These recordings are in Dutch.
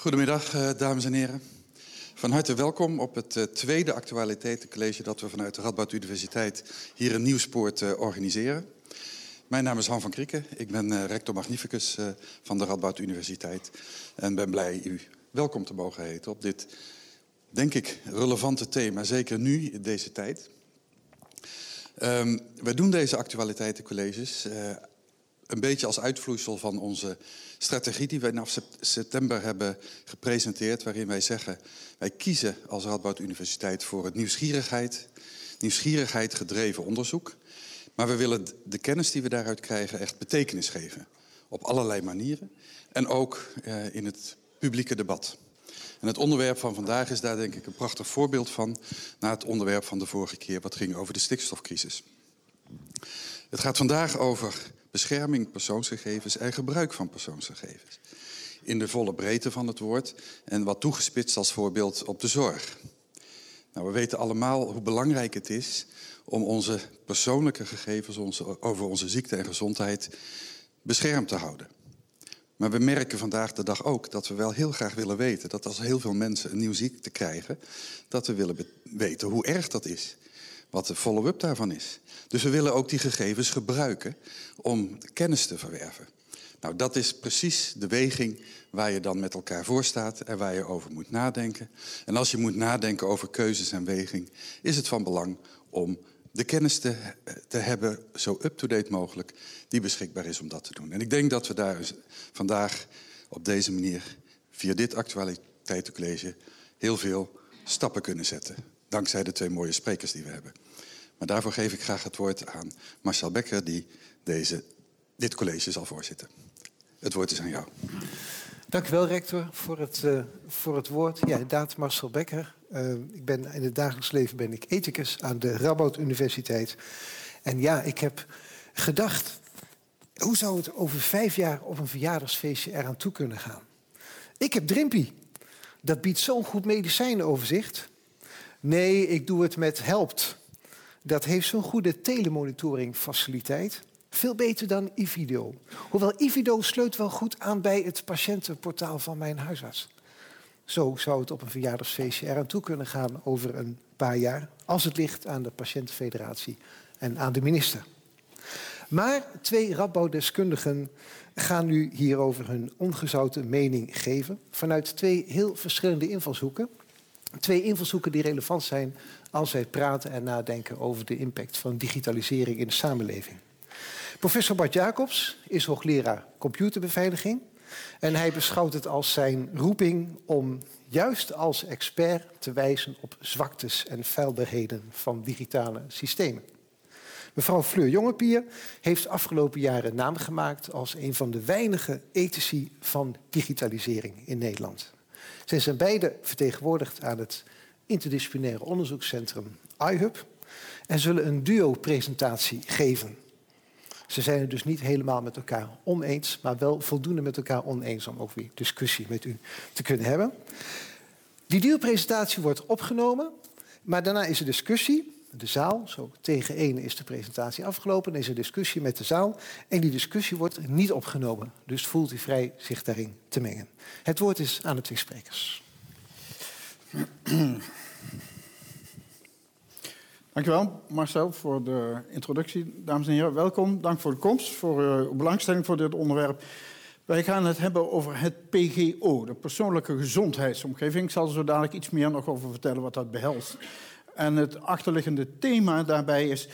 Goedemiddag, eh, dames en heren. Van harte welkom op het eh, tweede actualiteitencollege dat we vanuit de Radboud Universiteit hier in Nieuwspoort eh, organiseren. Mijn naam is Han van Krieken. Ik ben rector magnificus van de Radboud Universiteit en ben blij u welkom te mogen heten op dit, denk ik, relevante thema, zeker nu in deze tijd. Um, wij doen deze actualiteitencolleges een beetje als uitvloeisel van onze strategie die wij in september hebben gepresenteerd, waarin wij zeggen, wij kiezen als Radboud Universiteit voor het nieuwsgierigheid, nieuwsgierigheid gedreven onderzoek. Maar we willen de kennis die we daaruit krijgen echt betekenis geven. Op allerlei manieren. En ook eh, in het publieke debat. En het onderwerp van vandaag is daar denk ik een prachtig voorbeeld van... na het onderwerp van de vorige keer wat ging over de stikstofcrisis. Het gaat vandaag over bescherming persoonsgegevens en gebruik van persoonsgegevens. In de volle breedte van het woord en wat toegespitst als voorbeeld op de zorg. Nou, we weten allemaal hoe belangrijk het is om onze persoonlijke gegevens onze, over onze ziekte en gezondheid beschermd te houden. Maar we merken vandaag de dag ook dat we wel heel graag willen weten dat als heel veel mensen een nieuwe ziekte krijgen, dat we willen weten hoe erg dat is wat de follow-up daarvan is. Dus we willen ook die gegevens gebruiken om kennis te verwerven. Nou, dat is precies de weging waar je dan met elkaar voor staat en waar je over moet nadenken. En als je moet nadenken over keuzes en weging, is het van belang om de kennis te, te hebben, zo up-to-date mogelijk, die beschikbaar is om dat te doen. En ik denk dat we daar vandaag op deze manier, via dit actualiteitencollege, heel veel stappen kunnen zetten. Dankzij de twee mooie sprekers die we hebben. Maar daarvoor geef ik graag het woord aan Marcel Becker, die deze, dit college zal voorzitten. Het woord is aan jou. Dank u wel, rector, voor het, uh, voor het woord. Ja, inderdaad, Marcel Becker. Uh, ik ben, in het dagelijks leven ben ik ethicus aan de Radboud Universiteit. En ja, ik heb gedacht, hoe zou het over vijf jaar op een verjaardagsfeestje eraan toe kunnen gaan? Ik heb Drimpy. Dat biedt zo'n goed medicijnenoverzicht. Nee, ik doe het met Helpt. Dat heeft zo'n goede telemonitoring faciliteit. Veel beter dan Ivido. Hoewel Ivido sleut wel goed aan bij het patiëntenportaal van mijn huisarts. Zo zou het op een verjaardagsfeestje eraan toe kunnen gaan over een paar jaar. Als het ligt aan de patiëntenfederatie en aan de minister. Maar twee Radboud-deskundigen gaan nu hierover hun ongezouten mening geven. Vanuit twee heel verschillende invalshoeken. Twee invalshoeken die relevant zijn als wij praten en nadenken over de impact van digitalisering in de samenleving. Professor Bart Jacobs is hoogleraar computerbeveiliging. En hij beschouwt het als zijn roeping om juist als expert te wijzen op zwaktes en feilbaarheden van digitale systemen. Mevrouw Fleur Jongepier heeft afgelopen jaren naam gemaakt als een van de weinige ethici van digitalisering in Nederland. Zij zijn beide vertegenwoordigd aan het interdisciplinaire onderzoekscentrum iHub en zullen een duo-presentatie geven. Ze zijn het dus niet helemaal met elkaar oneens, maar wel voldoende met elkaar oneens om ook weer discussie met u te kunnen hebben. Die duo-presentatie wordt opgenomen, maar daarna is er discussie. De zaal, zo tegen één is de presentatie afgelopen. Dan is er discussie met de zaal. En die discussie wordt niet opgenomen. Dus voelt u vrij zich daarin te mengen. Het woord is aan de twee sprekers. Dankjewel Marcel voor de introductie. Dames en heren, welkom. Dank voor de komst, voor uw belangstelling voor dit onderwerp. Wij gaan het hebben over het PGO, de persoonlijke gezondheidsomgeving. Ik zal er zo dadelijk iets meer nog over vertellen wat dat behelst. En het achterliggende thema daarbij is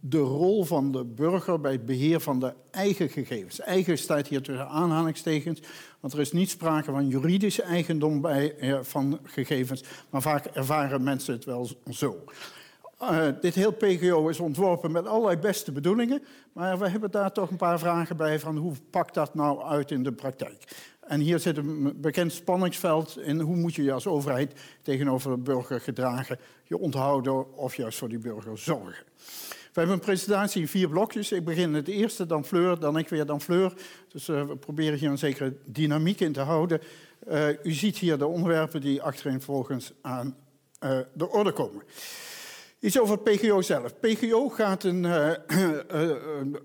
de rol van de burger bij het beheer van de eigen gegevens. Eigen staat hier tussen aanhalingstekens, want er is niet sprake van juridische eigendom bij, eh, van gegevens, maar vaak ervaren mensen het wel zo. Uh, dit heel PGO is ontworpen met allerlei beste bedoelingen, maar we hebben daar toch een paar vragen bij van hoe pakt dat nou uit in de praktijk. En hier zit een bekend spanningsveld in hoe moet je je als overheid tegenover de burger gedragen, je onthouden of juist voor die burger zorgen. We hebben een presentatie in vier blokjes. Ik begin het eerste, dan Fleur, dan ik weer, dan Fleur. Dus uh, we proberen hier een zekere dynamiek in te houden. Uh, u ziet hier de onderwerpen die achterin volgens aan uh, de orde komen. Iets over PGO zelf. PGO gaat een,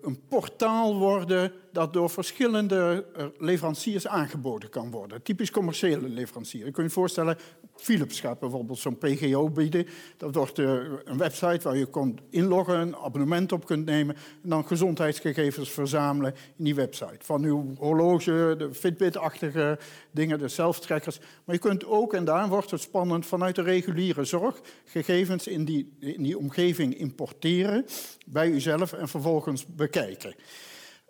een portaal worden dat door verschillende eh, leveranciers aangeboden kan worden. Typisch commerciële leverancier. Je kunt je voorstellen, Philips gaat bijvoorbeeld zo'n PGO bieden. Dat wordt uh, een website waar je kunt inloggen, een abonnement op kunt nemen en dan gezondheidsgegevens verzamelen in die website. Van uw horloge, de Fitbit-achtige dingen, de self-trackers. Maar je kunt ook, en daar wordt het spannend, vanuit de reguliere zorg gegevens in die, in die omgeving importeren bij uzelf en vervolgens bekijken.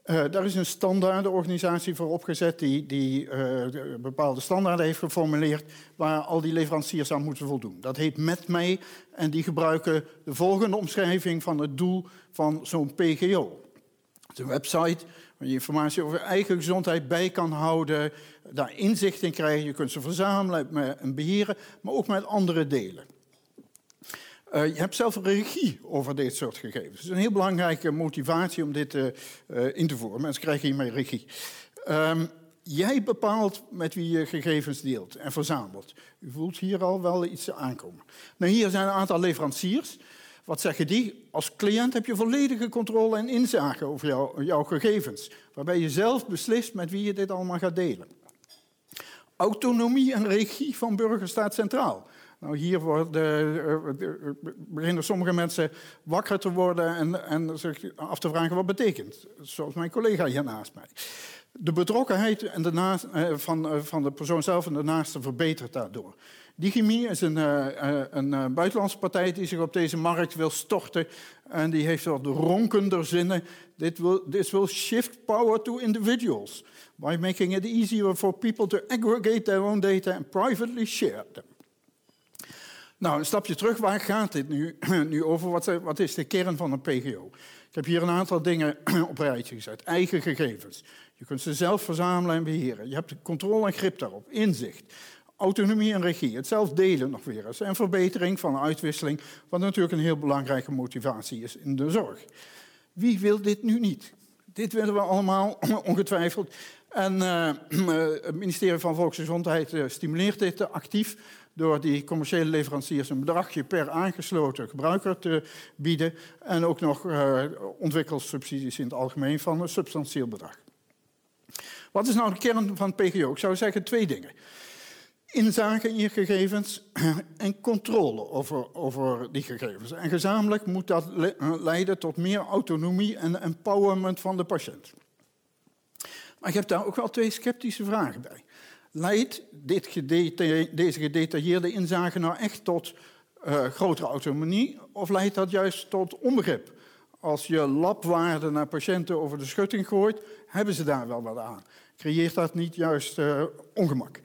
Uh, daar is een standaardenorganisatie voor opgezet die, die uh, bepaalde standaarden heeft geformuleerd waar al die leveranciers aan moeten voldoen. Dat heet MetMij en die gebruiken de volgende omschrijving van het doel van zo'n PGO. Het is een website waar je informatie over eigen gezondheid bij kan houden, daar inzicht in krijgen. Je kunt ze verzamelen en beheren, maar ook met andere delen. Uh, je hebt zelf regie over dit soort gegevens. Het is een heel belangrijke motivatie om dit uh, uh, in te voeren. Mensen krijgen hiermee regie. Um, jij bepaalt met wie je gegevens deelt en verzamelt. U voelt hier al wel iets aankomen. Nou, hier zijn een aantal leveranciers. Wat zeggen die? Als cliënt heb je volledige controle en inzage over jou, jouw gegevens. Waarbij je zelf beslist met wie je dit allemaal gaat delen. Autonomie en regie van burger staat centraal. Nou, hier worden, uh, beginnen sommige mensen wakker te worden en, en zich af te vragen wat betekent. Zoals mijn collega hier naast mij. De betrokkenheid en de naast, van, van de persoon zelf en de naaste verbetert daardoor. Digimi is een, een buitenlandse partij die zich op deze markt wil storten. En die heeft wat ronkender zinnen. Dit will, this will shift power to individuals. By making it easier for people to aggregate their own data and privately share them. Nou, een stapje terug. Waar gaat dit nu, nu over? Wat, wat, is de kern van een PGO? Ik heb hier een aantal dingen op rijtje gezet. Eigen gegevens. Je kunt ze zelf verzamelen en beheren. Je hebt controle en grip daarop. Inzicht. Autonomie en regie. Het zelf delen nog weer eens. En verbetering van uitwisseling. Wat natuurlijk een heel belangrijke motivatie is in de zorg. Wie wil dit nu niet? Dit willen we allemaal, ongetwijfeld. En uh, het ministerie van Volksgezondheid uh, stimuleert dit actief door die commerciële leveranciers een bedragje per aangesloten gebruiker te bieden en ook nog uh, ontwikkelssubsidies in het algemeen van een substantieel bedrag. Wat is nou de kern van PGO? Ik zou zeggen twee dingen. Inzage in je gegevens en controle over, over die gegevens. En gezamenlijk moet dat leiden tot meer autonomie en empowerment van de patiënt. Maar ik heb daar ook wel twee sceptische vragen bij. Leidt dit deze gedetailleerde inzage nou echt tot uh, grotere autonomie of leidt dat juist tot onbegrip? Als je labwaarden naar patiënten over de schutting gooit, hebben ze daar wel wat aan. Creëert dat niet juist uh, ongemak?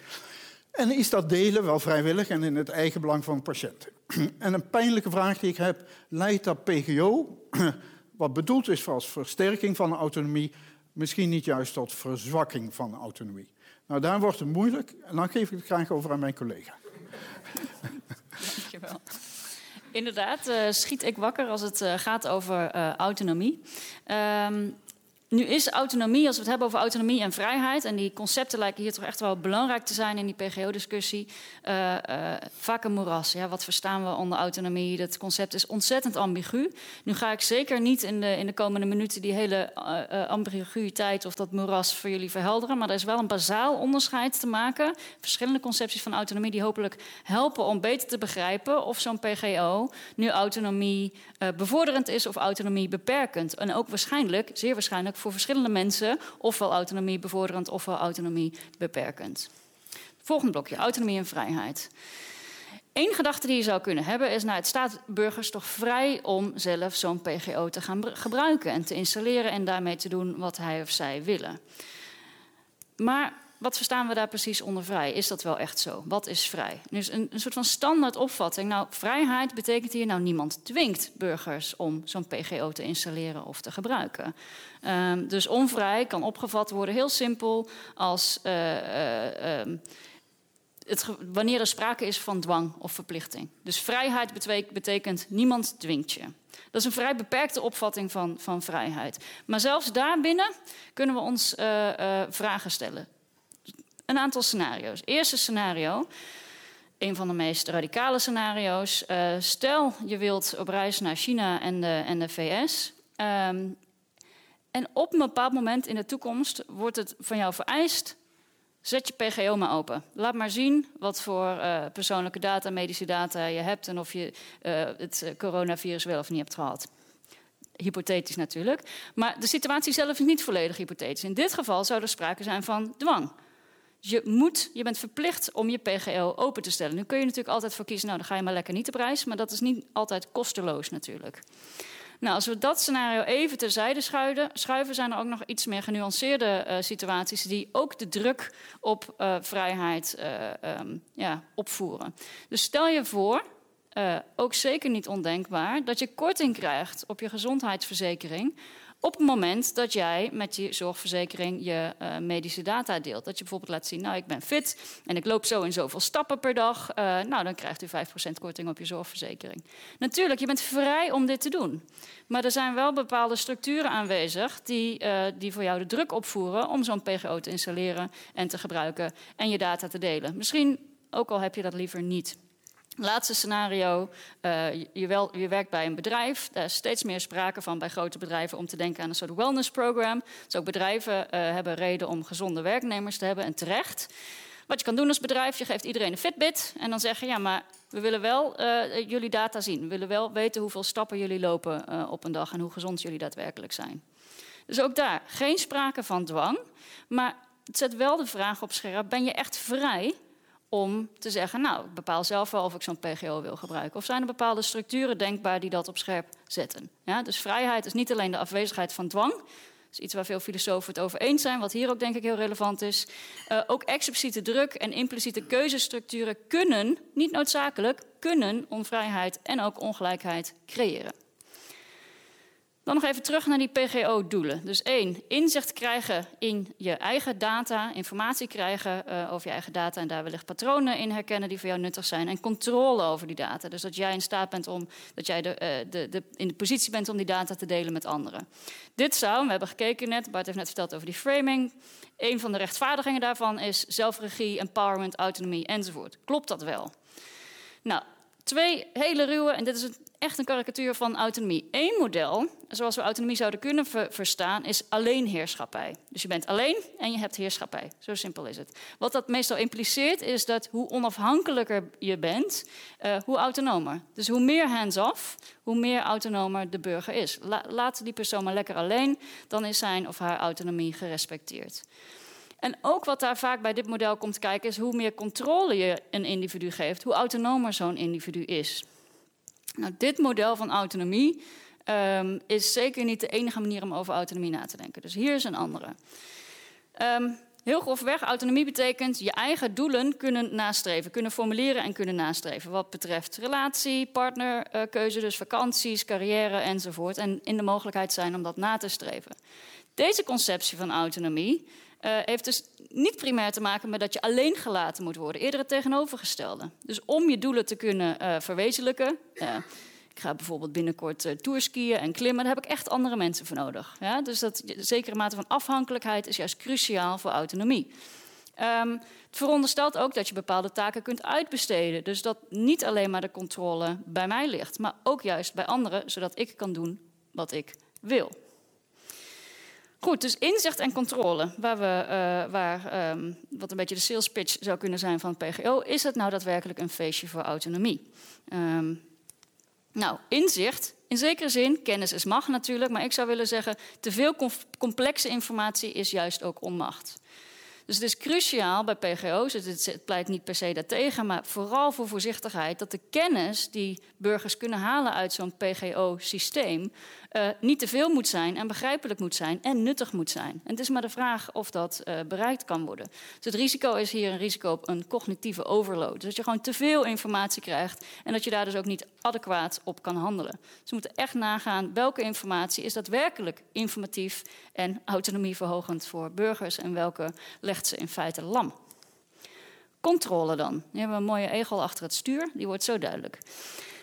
En is dat delen wel vrijwillig en in het eigen belang van de patiënt? En een pijnlijke vraag die ik heb, leidt dat PGO, wat bedoeld is als versterking van autonomie, misschien niet juist tot verzwakking van autonomie? Nou, daar wordt het moeilijk en dan geef ik het graag over aan mijn collega. Dankjewel. Inderdaad, uh, schiet ik wakker als het uh, gaat over uh, autonomie. Um, nu is autonomie, als we het hebben over autonomie en vrijheid, en die concepten lijken hier toch echt wel belangrijk te zijn in die PGO-discussie, uh, uh, vaak een moeras. Ja, wat verstaan we onder autonomie? Dat concept is ontzettend ambigu. Nu ga ik zeker niet in de, in de komende minuten die hele uh, ambiguïteit of dat moeras voor jullie verhelderen, maar er is wel een bazaal onderscheid te maken. Verschillende concepties van autonomie die hopelijk helpen om beter te begrijpen of zo'n PGO nu autonomie bevorderend is of autonomie beperkend. En ook waarschijnlijk, zeer waarschijnlijk, voor verschillende mensen ofwel autonomie bevorderend ofwel autonomie beperkend. Volgende blokje, autonomie en vrijheid. Eén gedachte die je zou kunnen hebben is, nou, het staat burgers toch vrij om zelf zo'n PGO te gaan gebruiken en te installeren en daarmee te doen wat hij of zij willen. Maar wat verstaan we daar precies onder vrij? Is dat wel echt zo? Wat is vrij? Dus een, een soort van standaard opvatting. Nou, vrijheid betekent hier, nou, niemand dwingt burgers om zo'n PGO te installeren of te gebruiken. Um, dus onvrij kan opgevat worden heel simpel als uh, uh, um, het, wanneer er sprake is van dwang of verplichting. Dus vrijheid betekent niemand dwingt je. Dat is een vrij beperkte opvatting van, van vrijheid. Maar zelfs daarbinnen kunnen we ons uh, vragen stellen een aantal scenario's. Eerste scenario, een van de meest radicale scenario's. Uh, stel je wilt op reis naar China en de, en de VS. Um, En op een bepaald moment in de toekomst wordt het van jou vereist Zet je PGO maar open. Laat maar zien wat voor uh, persoonlijke data, medische data je hebt en of je uh, het coronavirus wel of niet hebt gehad. Hypothetisch natuurlijk. Maar de situatie zelf is niet volledig hypothetisch. In dit geval zou er sprake zijn van dwang. Je, moet, je bent verplicht om je PGO open te stellen. Nu kun je natuurlijk altijd voor kiezen, nou dan ga je maar lekker niet op reis. Maar dat is niet altijd kosteloos natuurlijk. Nou, als we dat scenario even terzijde schuiven, schuiven zijn er ook nog iets meer genuanceerde uh, situaties die ook de druk op uh, vrijheid uh, um, ja, opvoeren. Dus stel je voor, ook zeker niet ondenkbaar, dat je korting krijgt op je gezondheidsverzekering op het moment dat jij met je zorgverzekering je uh, medische data deelt. Dat je bijvoorbeeld laat zien, nou ik ben fit en ik loop zo en zoveel stappen per dag. Uh, nou, dan krijgt u 5% korting op je zorgverzekering. Natuurlijk, je bent vrij om dit te doen. Maar er zijn wel bepaalde structuren aanwezig die, uh, die voor jou de druk opvoeren om zo'n PGO te installeren en te gebruiken en je data te delen. Misschien, ook al heb je dat liever niet. Laatste scenario, uh, je, wel, je, werkt bij een bedrijf. Daar is steeds meer sprake van bij grote bedrijven om te denken aan een soort wellness program. Dus ook bedrijven uh, hebben reden om gezonde werknemers te hebben en terecht. Wat je kan doen als bedrijf, je geeft iedereen een Fitbit en dan zeggen ja, maar we willen wel uh, jullie data zien. We willen wel weten hoeveel stappen jullie lopen op een dag en hoe gezond jullie daadwerkelijk zijn. Dus ook daar geen sprake van dwang, maar het zet wel de vraag op scherp: ben je echt vrij om te zeggen, nou, ik bepaal zelf wel of ik zo'n PGO wil gebruiken. Of zijn er bepaalde structuren denkbaar die dat op scherp zetten? Ja, dus vrijheid is niet alleen de afwezigheid van dwang. Dat is iets waar veel filosofen het over eens zijn, wat hier ook denk ik heel relevant is. Uh, ook expliciete druk en impliciete keuzestructuren kunnen, niet noodzakelijk, kunnen onvrijheid en ook ongelijkheid creëren. Dan nog even terug naar die PGO-doelen. Dus één, inzicht krijgen in je eigen data, informatie krijgen uh, over je eigen data en daar wellicht patronen in herkennen die voor jou nuttig zijn. En controle over die data. Dus dat jij in staat bent om, dat jij de, uh, de, de, in de positie bent om die data te delen met anderen. Dit zou, we hebben gekeken net, Bart heeft net verteld over die framing. Een van de rechtvaardigingen daarvan is zelfregie, empowerment, autonomie enzovoort. Klopt dat wel? Nou, twee hele ruwe, en dit is echt een karikatuur van autonomie. Eén model, zoals we autonomie zouden kunnen ver verstaan, is alleenheerschappij. Dus je bent alleen en je hebt heerschappij. Zo simpel is het. Wat dat meestal impliceert is dat hoe onafhankelijker je bent, uh, hoe autonomer. Dus hoe meer hands-off, hoe meer autonomer de burger is. La laat die persoon maar lekker alleen, dan is zijn of haar autonomie gerespecteerd. En ook wat daar vaak bij dit model komt kijken, is hoe meer controle je een individu geeft, hoe autonomer zo'n individu is. Nou, dit model van autonomie um, is zeker niet de enige manier om over autonomie na te denken. Dus hier is een andere. Um, heel grofweg, autonomie betekent je eigen doelen kunnen nastreven, kunnen formuleren en kunnen nastreven. Wat betreft relatie, partnerkeuze, uh, dus vakanties, carrière enzovoort. En in de mogelijkheid zijn om dat na te streven. Deze conceptie van autonomie uh, heeft dus niet primair te maken met dat je alleen gelaten moet worden. Eerder het tegenovergestelde. Dus om je doelen te kunnen uh, verwezenlijken. Ik ga bijvoorbeeld binnenkort uh, tourskiën en klimmen. Daar heb ik echt andere mensen voor nodig. Ja? Dus dat zekere mate van afhankelijkheid is juist cruciaal voor autonomie. Um, het veronderstelt ook dat je bepaalde taken kunt uitbesteden. Dus dat niet alleen maar de controle bij mij ligt, maar ook juist bij anderen, zodat ik kan doen wat ik wil. Goed, dus inzicht en controle, waar we, uh, waar, um, wat een beetje de sales pitch zou kunnen zijn van PGO. Is het nou daadwerkelijk een feestje voor autonomie? Um, nou, inzicht, in zekere zin, kennis is macht natuurlijk, maar ik zou willen zeggen, te veel complexe informatie is juist ook onmacht. Dus het is cruciaal bij PGO's, het, pleit niet per se daartegen, maar vooral voor voorzichtigheid, dat de kennis die burgers kunnen halen uit zo'n PGO-systeem uh, niet te veel moet zijn en begrijpelijk moet zijn en nuttig moet zijn. En het is maar de vraag of dat uh, bereikt kan worden. Dus het risico is hier een risico op een cognitieve overload. Dus dat je gewoon te veel informatie krijgt en dat je daar dus ook niet adequaat op kan handelen. Dus we moeten echt nagaan welke informatie is daadwerkelijk informatief en autonomieverhogend voor burgers en welke legt ze in feite lam. Controle dan. We hebben een mooie egel achter het stuur, die wordt zo duidelijk.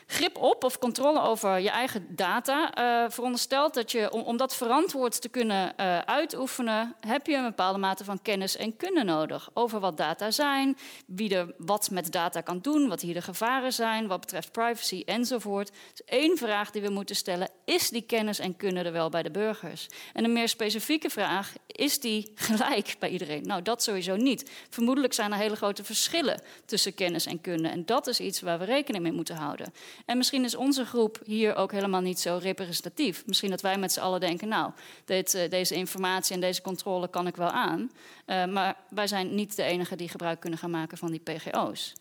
Grip op of controle over je eigen data uh, veronderstelt dat je, om, dat verantwoord te kunnen uh, uitoefenen, heb je een bepaalde mate van kennis en kunde nodig over wat data zijn, wie er wat met data kan doen, wat hier de gevaren zijn, wat betreft privacy enzovoort. Dus één vraag die we moeten stellen, is die kennis en kunde er wel bij de burgers? En een meer specifieke vraag, is die gelijk bij iedereen? Nou, dat sowieso niet. Vermoedelijk zijn er hele grote verschillen tussen kennis en kunde en dat is iets waar we rekening mee moeten houden. En misschien is onze groep hier ook helemaal niet zo representatief. Misschien dat wij met z'n allen denken, nou, dit, uh, deze informatie en deze controle kan ik wel aan. Uh, maar wij zijn niet de enige die gebruik kunnen gaan maken van die PGO's.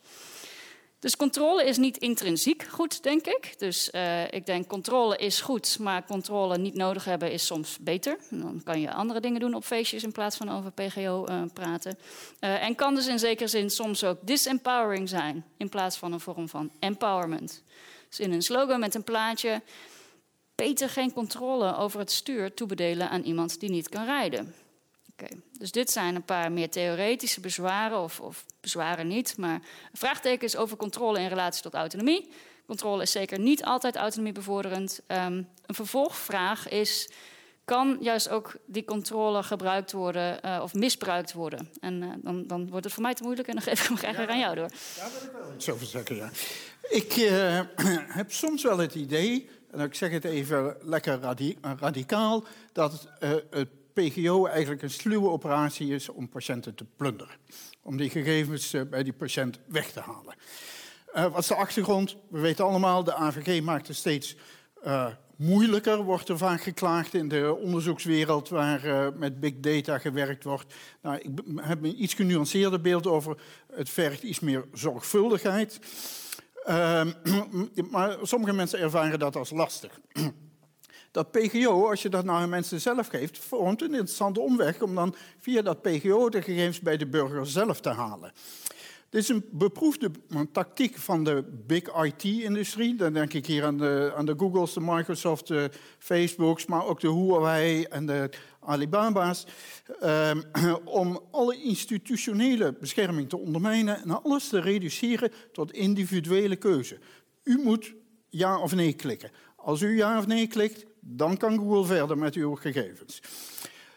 Dus controle is niet intrinsiek goed, denk ik. Dus uh, ik denk controle is goed, maar controle niet nodig hebben is soms beter. Dan kan je andere dingen doen op feestjes in plaats van over PGO praten. En kan dus in zekere zin soms ook disempowering zijn in plaats van een vorm van empowerment. Dus in een slogan met een plaatje: beter geen controle over het stuur toebedelen aan iemand die niet kan rijden. Okay. Dus dit zijn een paar meer theoretische bezwaren, of, of bezwaren niet, maar vraagtekens over controle in relatie tot autonomie. Controle is zeker niet altijd autonomiebevorderend. Um, een vervolgvraag is: kan juist ook die controle gebruikt worden uh, of misbruikt worden? En uh, dan, dan, wordt het voor mij te moeilijk en dan geef ik hem graag ja, aan jou door. Daar wil ik wel iets over zeggen, ja. Ik uh, heb soms wel het idee, en ik zeg het even lekker radi radicaal, dat het PGO eigenlijk een sluwe operatie is om patiënten te plunderen. Om die gegevens uh, bij die patiënt weg te halen. Uh, wat is de achtergrond? We weten allemaal, de AVG maakt het steeds uh, moeilijker, wordt er vaak geklaagd in de onderzoekswereld waar met big data gewerkt wordt. Nou, ik heb een iets genuanceerder beeld over. Het vergt iets meer zorgvuldigheid. Ehm, maar sommige mensen ervaren dat als lastig. Dat PGO, als je dat nou aan mensen zelf geeft, vormt een interessante omweg om dan via dat PGO de gegevens bij de burger zelf te halen. Dit is een beproefde tactiek van de big IT-industrie. Dan denk ik hier aan de, aan de Googles, de Microsoft, de Facebooks, maar ook de Huawei en de Alibaba's. Um, om alle institutionele bescherming te ondermijnen en alles te reduceren tot individuele keuze. U moet ja of nee klikken. Als u ja of nee klikt, dan kan Google verder met uw gegevens.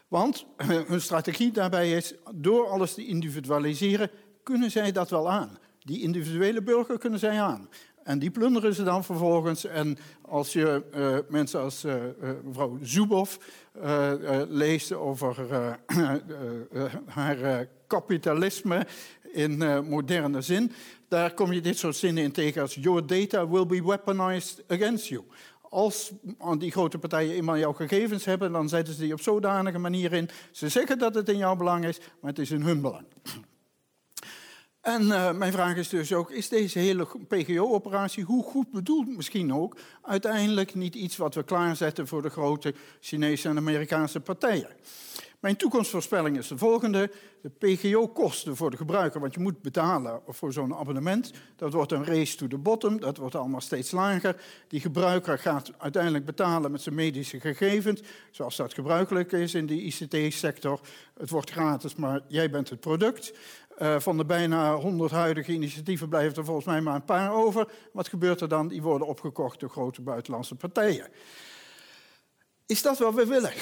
Want hun strategie daarbij is, door alles te individualiseren, kunnen zij dat wel aan. Die individuele burger kunnen zij aan. En die plunderen ze dan vervolgens. En als je uh, mensen als uh, uh, mevrouw Zuboff leest over haar kapitalisme in moderne zin, daar kom je dit soort zinnen in tegen als your data will be weaponized against you als die grote partijen eenmaal jouw gegevens hebben, dan zetten ze die op zodanige manier in. Ze zeggen dat het in jouw belang is, maar het is in hun belang. En uh, mijn vraag is dus ook, is deze hele PGO-operatie, hoe goed bedoeld misschien ook, uiteindelijk niet iets wat we klaarzetten voor de grote Chinese en Amerikaanse partijen? Mijn toekomstvoorspelling is de volgende. De PGO-kosten voor de gebruiker, want je moet betalen voor zo'n abonnement. Dat wordt een race to the bottom, dat wordt allemaal steeds lager. Die gebruiker gaat uiteindelijk betalen met zijn medische gegevens, zoals dat gebruikelijk is in de ICT-sector. Het wordt gratis, maar jij bent het product. Uh, van de bijna 100 huidige initiatieven blijven er volgens mij maar een paar over. Wat gebeurt er dan? Die worden opgekocht door grote buitenlandse partijen. Is dat wat we willen?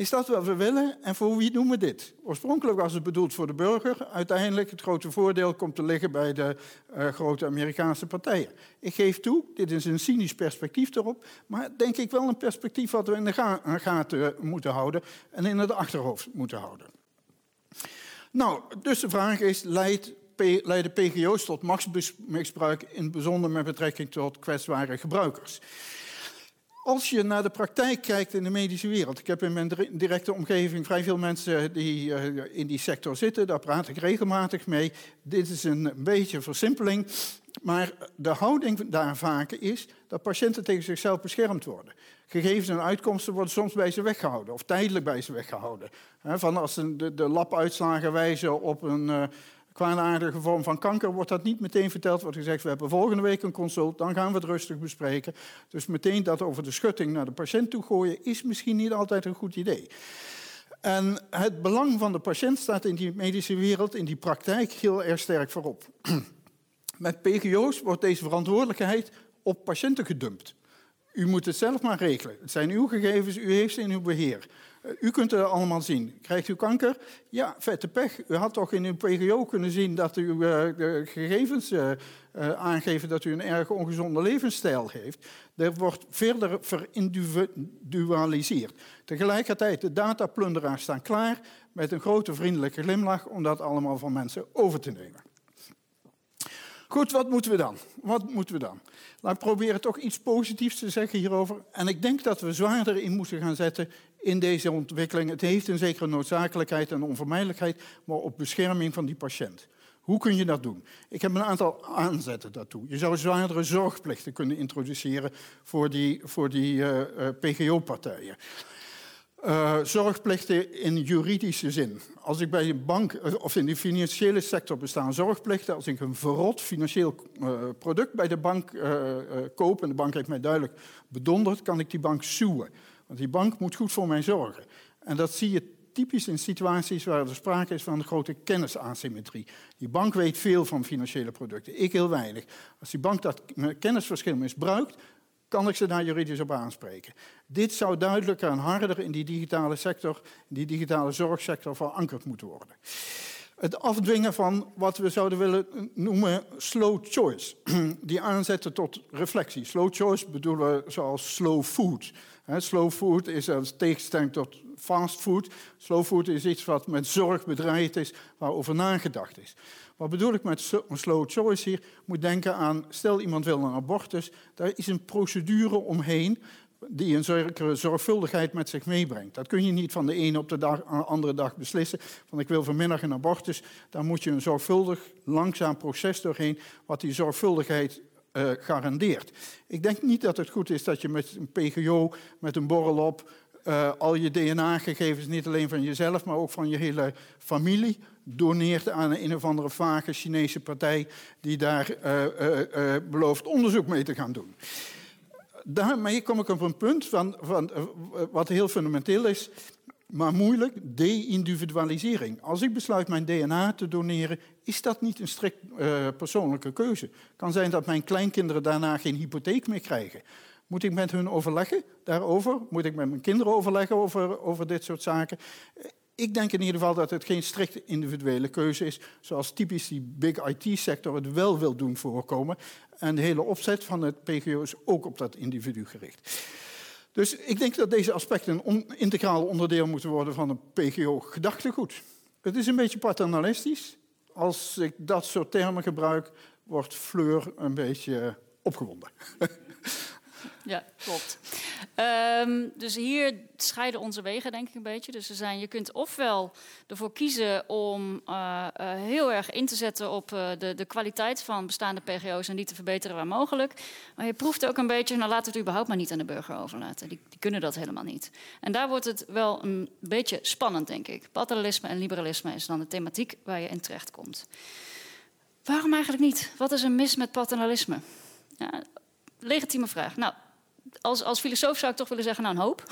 Is dat wat we willen? En voor wie doen we dit? Oorspronkelijk was het bedoeld voor de burger. Uiteindelijk het grote voordeel komt te liggen bij de uh, grote Amerikaanse partijen. Ik geef toe, dit is een cynisch perspectief erop, maar denk ik wel een perspectief wat we in de ga gaten moeten houden en in het achterhoofd moeten houden. Nou, dus de vraag is, leidt leiden PGO's tot machtsmisbruik, in het bijzonder met betrekking tot kwetsbare gebruikers? Als je naar de praktijk kijkt in de medische wereld, ik heb in mijn directe omgeving vrij veel mensen die uh, in die sector zitten, daar praat ik regelmatig mee. Dit is een beetje versimpeling, maar de houding daar vaak is dat patiënten tegen zichzelf beschermd worden. Gegevens en uitkomsten worden soms bij ze weggehouden, of tijdelijk bij ze weggehouden. Van als de, labuitslagen wijzen op een, uh, kwaadaardige vorm van kanker wordt dat niet meteen verteld. Wordt gezegd, we hebben volgende week een consult, dan gaan we het rustig bespreken. Dus meteen dat over de schutting naar de patiënt toe gooien is misschien niet altijd een goed idee. En het belang van de patiënt staat in die medische wereld, in die praktijk, heel erg sterk voorop. Met PGO's wordt deze verantwoordelijkheid op patiënten gedumpt. U moet het zelf maar regelen. Het zijn uw gegevens, u heeft ze in uw beheer. Eh, u kunt het allemaal zien. Krijgt u kanker? Ja, vette pech. U had toch in uw PGO kunnen zien dat uw uh, gegevens uh, aangeven dat u een erg ongezonde levensstijl heeft. Er wordt verder verindividualiseerd. Tegelijkertijd, de dataplunderaars staan klaar met een grote vriendelijke glimlach om dat allemaal van mensen over te nemen. Goed, wat moeten we dan? Wat moeten we dan? Laat proberen toch iets positiefs te zeggen hierover. En ik denk dat we zwaarder in moeten gaan zetten in deze ontwikkeling. Het heeft een zekere noodzakelijkheid en onvermijdelijkheid, maar op bescherming van die patiënt. Hoe kun je dat doen? Ik heb een aantal aanzetten daartoe. Je zou zwaardere zorgplichten kunnen introduceren voor die, voor die uh, uh, PGO-partijen. Uh, zorgplichten in juridische zin. Als ik bij een bank of in de financiële sector bestaan zorgplichten, als ik een verrot financieel product bij de bank uh, koop en de bank heeft mij duidelijk bedonderd, kan ik die bank suwen. Die bank moet goed voor mij zorgen. En dat zie je typisch in situaties waar er sprake is van een grote kennisasymmetrie. Die bank weet veel van financiële producten, ik heel weinig. Als die bank dat kennisverschil misbruikt, kan ik ze daar juridisch op aanspreken. Dit zou duidelijker en harder in die digitale sector, in die digitale zorgsector verankerd moeten worden. Het afdwingen van wat we zouden willen noemen slow choice. Die aanzetten tot reflectie. Slow choice bedoelen we zoals slow food. Slow food is als tegenstelling tot fast food. Slow food is iets wat met zorg bedraaid is, waarover nagedacht is. Wat bedoel ik met slow choice hier? Moet denken aan, stel iemand wil een abortus, daar is een procedure omheen die een zekere zorgvuldigheid met zich meebrengt. Dat kun je niet van de ene op de dag, andere dag beslissen. Van ik wil vanmiddag een abortus. Daar moet je een zorgvuldig, langzaam proces doorheen, wat die zorgvuldigheid uh, garandeert. Ik denk niet dat het goed is dat je met een PGO, met een borrel op, uh, al je DNA-gegevens, niet alleen van jezelf, maar ook van je hele familie, doneert aan een, of andere vage Chinese partij die daar uh, belooft onderzoek mee te gaan doen. Daarmee kom ik op een punt van, van wat heel fundamenteel is, maar moeilijk, de-individualisering. Als ik besluit mijn DNA te doneren, is dat niet een strikt persoonlijke keuze. Kan zijn dat mijn kleinkinderen daarna geen hypotheek meer krijgen. Moet ik met hun overleggen daarover? Moet ik met mijn kinderen overleggen over, over dit soort zaken? Ik denk in ieder geval dat het geen strikt individuele keuze is, zoals typisch die big IT-sector het wel wil doen voorkomen. En de hele opzet van het PGO is ook op dat individu gericht. Dus ik denk dat deze aspecten een integraal onderdeel moeten worden van een PGO-gedachtegoed. Het is een beetje paternalistisch. Als ik dat soort termen gebruik, wordt Fleur een beetje opgewonden. Ja, klopt. Um, dus hier scheiden onze wegen, denk ik een beetje. Dus er zijn, je kunt ofwel ervoor kiezen om uh, uh, heel erg in te zetten op uh, de, de kwaliteit van bestaande PGO's en die te verbeteren waar mogelijk. Maar je proeft ook een beetje, nou we het überhaupt maar niet aan de burger overlaten. Die, die kunnen dat helemaal niet. En daar wordt het wel een beetje spannend, denk ik. Paternalisme en liberalisme is dan de thematiek waar je in terecht komt. Waarom eigenlijk niet? Wat is er mis met paternalisme? Ja, legitieme vraag. Nou, als, als filosoof zou ik toch willen zeggen, nou een hoop.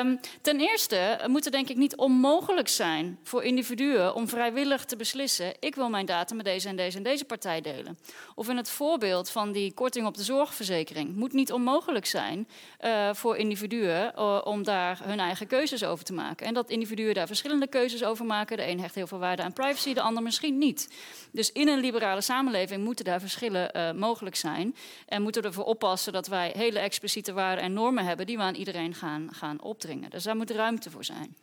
Um, ten eerste moet het denk ik niet onmogelijk zijn voor individuen om vrijwillig te beslissen, ik wil mijn data met deze en deze en deze partij delen. Of in het voorbeeld van die korting op de zorgverzekering, moet niet onmogelijk zijn uh, voor individuen uh, om daar hun eigen keuzes over te maken. En dat individuen daar verschillende keuzes over maken. De een hecht heel veel waarde aan privacy, de ander misschien niet. Dus in een liberale samenleving moeten daar verschillen uh, mogelijk zijn. En moeten we ervoor oppassen dat wij hele expliciete waarden en normen hebben die we aan iedereen gaan, gaan opdringen. Dus daar moet ruimte voor zijn.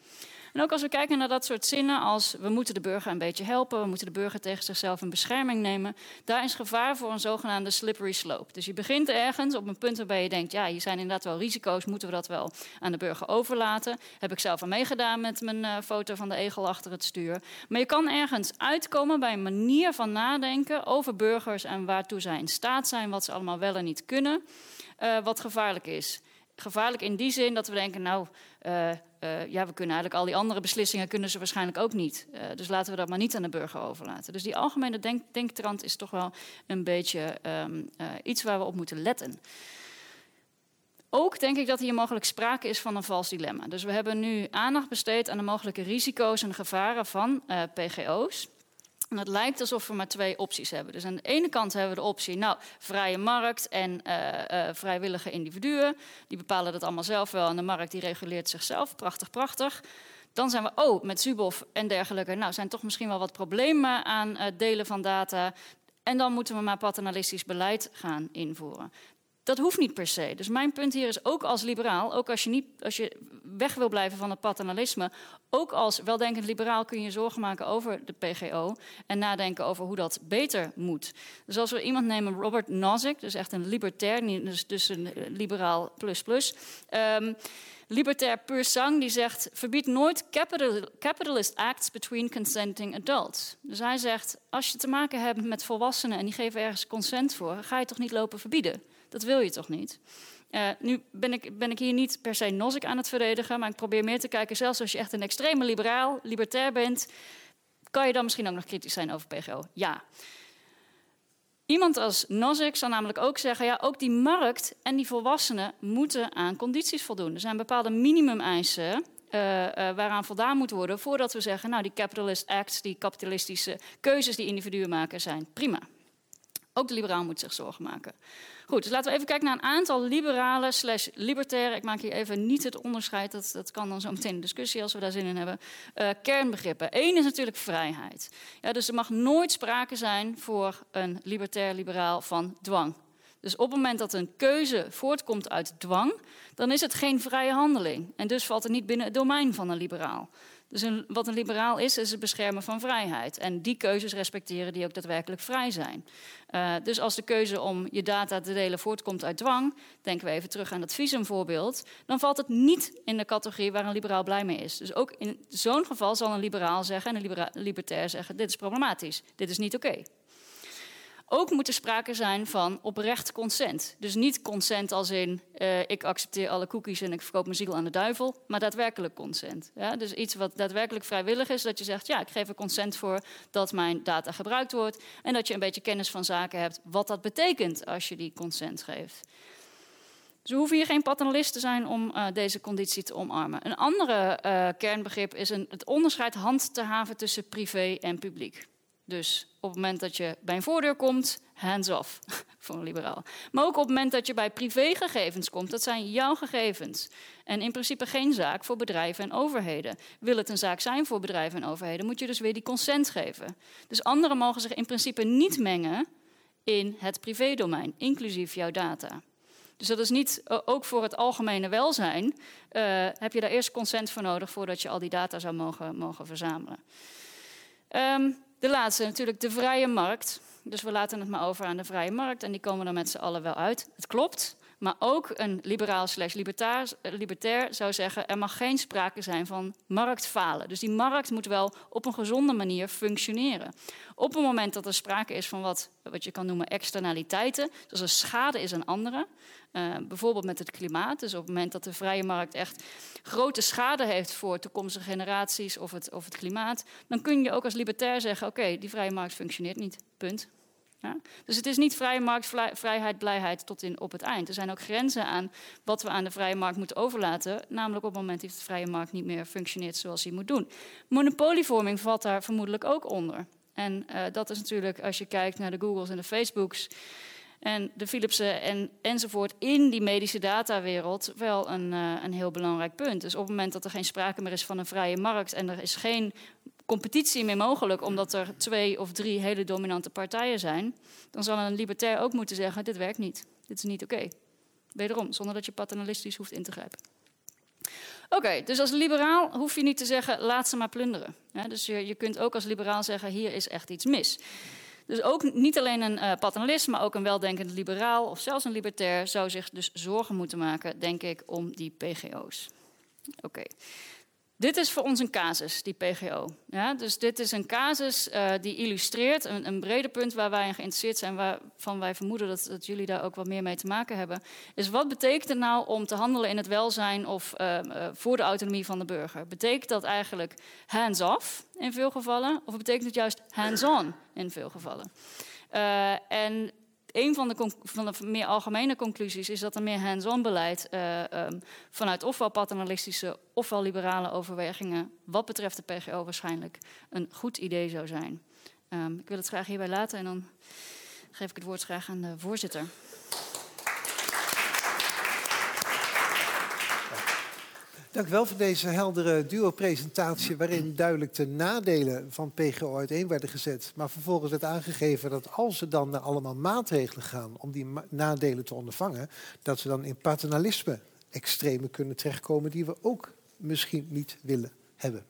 En ook als we kijken naar dat soort zinnen als we moeten de burger een beetje helpen, we moeten de burger tegen zichzelf in bescherming nemen, daar is gevaar voor een zogenaamde slippery slope. Dus je begint ergens op een punt waarbij je denkt, ja, hier zijn inderdaad wel risico's, moeten we dat wel aan de burger overlaten? Heb ik zelf al meegedaan met mijn uh, foto van de egel achter het stuur. Maar je kan ergens uitkomen bij een manier van nadenken over burgers en waartoe zij in staat zijn, wat ze allemaal wel en niet kunnen, uh, wat gevaarlijk is gevaarlijk in die zin dat we denken, nou, ja, we kunnen eigenlijk al die andere beslissingen kunnen ze waarschijnlijk ook niet. Uh, dus laten we dat maar niet aan de burger overlaten. Dus die algemene denk denktrand is toch wel een beetje um, iets waar we op moeten letten. Ook denk ik dat hier mogelijk sprake is van een vals dilemma. Dus we hebben nu aandacht besteed aan de mogelijke risico's en gevaren van PGO's. En het lijkt alsof we maar twee opties hebben. Dus aan de ene kant hebben we de optie, nou, vrije markt en uh, uh, vrijwillige individuen. Die bepalen dat allemaal zelf wel en de markt die reguleert zichzelf. Prachtig, prachtig. Dan zijn we, oh, met Zuboff en dergelijke, nou, zijn toch misschien wel wat problemen aan het delen van data. En dan moeten we maar paternalistisch beleid gaan invoeren. Dat hoeft niet per se. Dus mijn punt hier is ook als liberaal, ook als je, niet, als je weg wil blijven van het paternalisme, ook als weldenkend liberaal kun je zorgen maken over de PGO en nadenken over hoe dat beter moet. Dus als we iemand nemen, Robert Nozick, dus echt een libertair, dus, dus een liberaal plus plus. Um, libertair pur sang, die zegt: verbied nooit capital, capitalist acts between consenting adults. Dus hij zegt: als je te maken hebt met volwassenen en die geven ergens consent voor, ga je toch niet lopen verbieden? Dat wil je toch niet? Uh, nu ben ik, ben ik hier niet per se Nozick aan het verdedigen, maar ik probeer meer te kijken, zelfs als je echt een extreme liberaal, libertair bent, kan je dan misschien ook nog kritisch zijn over PGO? Ja. Iemand als Nozick zal namelijk ook zeggen, ja, ook die markt en die volwassenen moeten aan condities voldoen. Er zijn bepaalde minimumeisen uh, waaraan voldaan moet worden voordat we zeggen, nou, die capitalist acts, die kapitalistische keuzes die individuen maken, zijn prima. Ook de liberaal moet zich zorgen maken. Goed, dus laten we even kijken naar een aantal liberalen slash libertairen. Ik maak hier even niet het onderscheid, dat, dat kan dan zo meteen een discussie als we daar zin in hebben. Uh, kernbegrippen. Eén is natuurlijk vrijheid. Ja, dus er mag nooit sprake zijn voor een libertair-liberaal van dwang. Dus op het moment dat een keuze voortkomt uit dwang, dan is het geen vrije handeling. En dus valt het niet binnen het domein van een liberaal. Dus een, wat een liberaal is, is het beschermen van vrijheid. En die keuzes respecteren die ook daadwerkelijk vrij zijn. Uh, dus als de keuze om je data te delen voortkomt uit dwang, denken we even terug aan dat visumvoorbeeld, dan valt het niet in de categorie waar een liberaal blij mee is. Dus ook in zo'n geval zal een liberaal zeggen en een libertair zeggen: dit is problematisch, dit is niet oké. Ook moet er sprake zijn van oprecht consent. Dus niet consent als in uh, ik accepteer alle cookies en ik verkoop mijn ziel aan de duivel, maar daadwerkelijk consent. Ja? Dus iets wat daadwerkelijk vrijwillig is, dat je zegt ja, ik geef er consent voor dat mijn data gebruikt wordt en dat je een beetje kennis van zaken hebt wat dat betekent als je die consent geeft. Dus we hoeven hier geen paternalist te zijn om uh, deze conditie te omarmen. Een andere uh, kernbegrip is een, het onderscheid hand te haven tussen privé en publiek. Dus op het moment dat je bij een voordeur komt, hands off voor een liberaal. Maar ook op het moment dat je bij privégegevens komt, dat zijn jouw gegevens. En in principe geen zaak voor bedrijven en overheden. Wil het een zaak zijn voor bedrijven en overheden, moet je dus weer die consent geven. Dus anderen mogen zich in principe niet mengen in het privédomein, inclusief jouw data. Dus dat is niet, ook voor het algemene welzijn, uh, heb je daar eerst consent voor nodig voordat je al die data zou mogen, mogen verzamelen. Um, de laatste, natuurlijk de vrije markt. Dus we laten het maar over aan de vrije markt en die komen er met z'n allen wel uit. Het klopt, maar ook een liberaal slash libertair, libertair zou zeggen... er mag geen sprake zijn van marktfalen. Dus die markt moet wel op een gezonde manier functioneren. Op het moment dat er sprake is van wat, wat je kan noemen externaliteiten... dus er schade is aan anderen, uh, bijvoorbeeld met het klimaat... dus op het moment dat de vrije markt echt grote schade heeft... voor toekomstige generaties of het, of het klimaat... dan kun je ook als libertair zeggen... oké, die vrije markt functioneert niet, punt. Ja? Dus het is niet vrije markt, vrijheid, blijheid tot in op het eind. Er zijn ook grenzen aan wat we aan de vrije markt moeten overlaten. Namelijk op het moment dat de vrije markt niet meer functioneert zoals hij moet doen. Monopolievorming valt daar vermoedelijk ook onder. En uh, dat is natuurlijk, als je kijkt naar de Googles en de Facebooks en de Philipsen en, enzovoort in die medische datawereld wel een, uh, een heel belangrijk punt. Dus op het moment dat er geen sprake meer is van een vrije markt en er is geen competitie meer mogelijk omdat er twee of drie hele dominante partijen zijn, dan zal een libertair ook moeten zeggen: dit werkt niet, dit is niet oké. Okay. Wederom, zonder dat je paternalistisch hoeft in te grijpen. Oké, dus als liberaal hoef je niet te zeggen: laat ze maar plunderen. Dus je, je kunt ook als liberaal zeggen: hier is echt iets mis. Dus ook niet alleen een uh, paternalist, maar ook een weldenkend liberaal of zelfs een libertair zou zich dus zorgen moeten maken, denk ik, om die PGO's. Oké. Dit is voor ons een casus, die PGO. Ja, dus dit is een casus uh, die illustreert een, een breder punt waar wij in geïnteresseerd zijn, waarvan wij vermoeden dat, dat, jullie daar ook wat meer mee te maken hebben. Is wat betekent het nou om te handelen in het welzijn of uh, uh, voor de autonomie van de burger? Betekent dat eigenlijk hands-off in veel gevallen, of betekent het juist hands-on in veel gevallen? en een van de, van de, meer algemene conclusies is dat een meer hands-on beleid uh, um, vanuit ofwel paternalistische ofwel liberale overwegingen wat betreft de PGO waarschijnlijk een goed idee zou zijn. Ehm, ik wil het graag hierbij laten en dan geef ik het woord graag aan de voorzitter. Dank wel voor deze heldere duo-presentatie... waarin duidelijk de nadelen van PGO uiteen werden gezet. Maar vervolgens werd aangegeven dat als ze dan naar allemaal maatregelen gaan... om die nadelen te ondervangen... dat ze dan in paternalisme extreme kunnen terechtkomen... die we ook misschien niet willen hebben.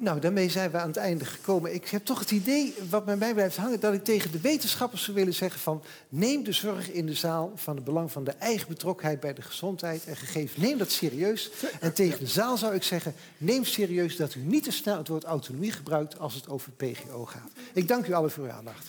Nou, daarmee zijn we aan het einde gekomen. Ik heb toch het idee, wat bij mij blijft hangen, dat ik tegen de wetenschappers zou willen zeggen van neem de zorg in de zaal van het belang van de eigen betrokkenheid bij de gezondheid en gegeven. Neem dat serieus. En tegen de zaal zou ik zeggen, neem serieus dat u niet te snel het woord autonomie gebruikt als het over PGO gaat. Ik dank u allen voor uw aandacht.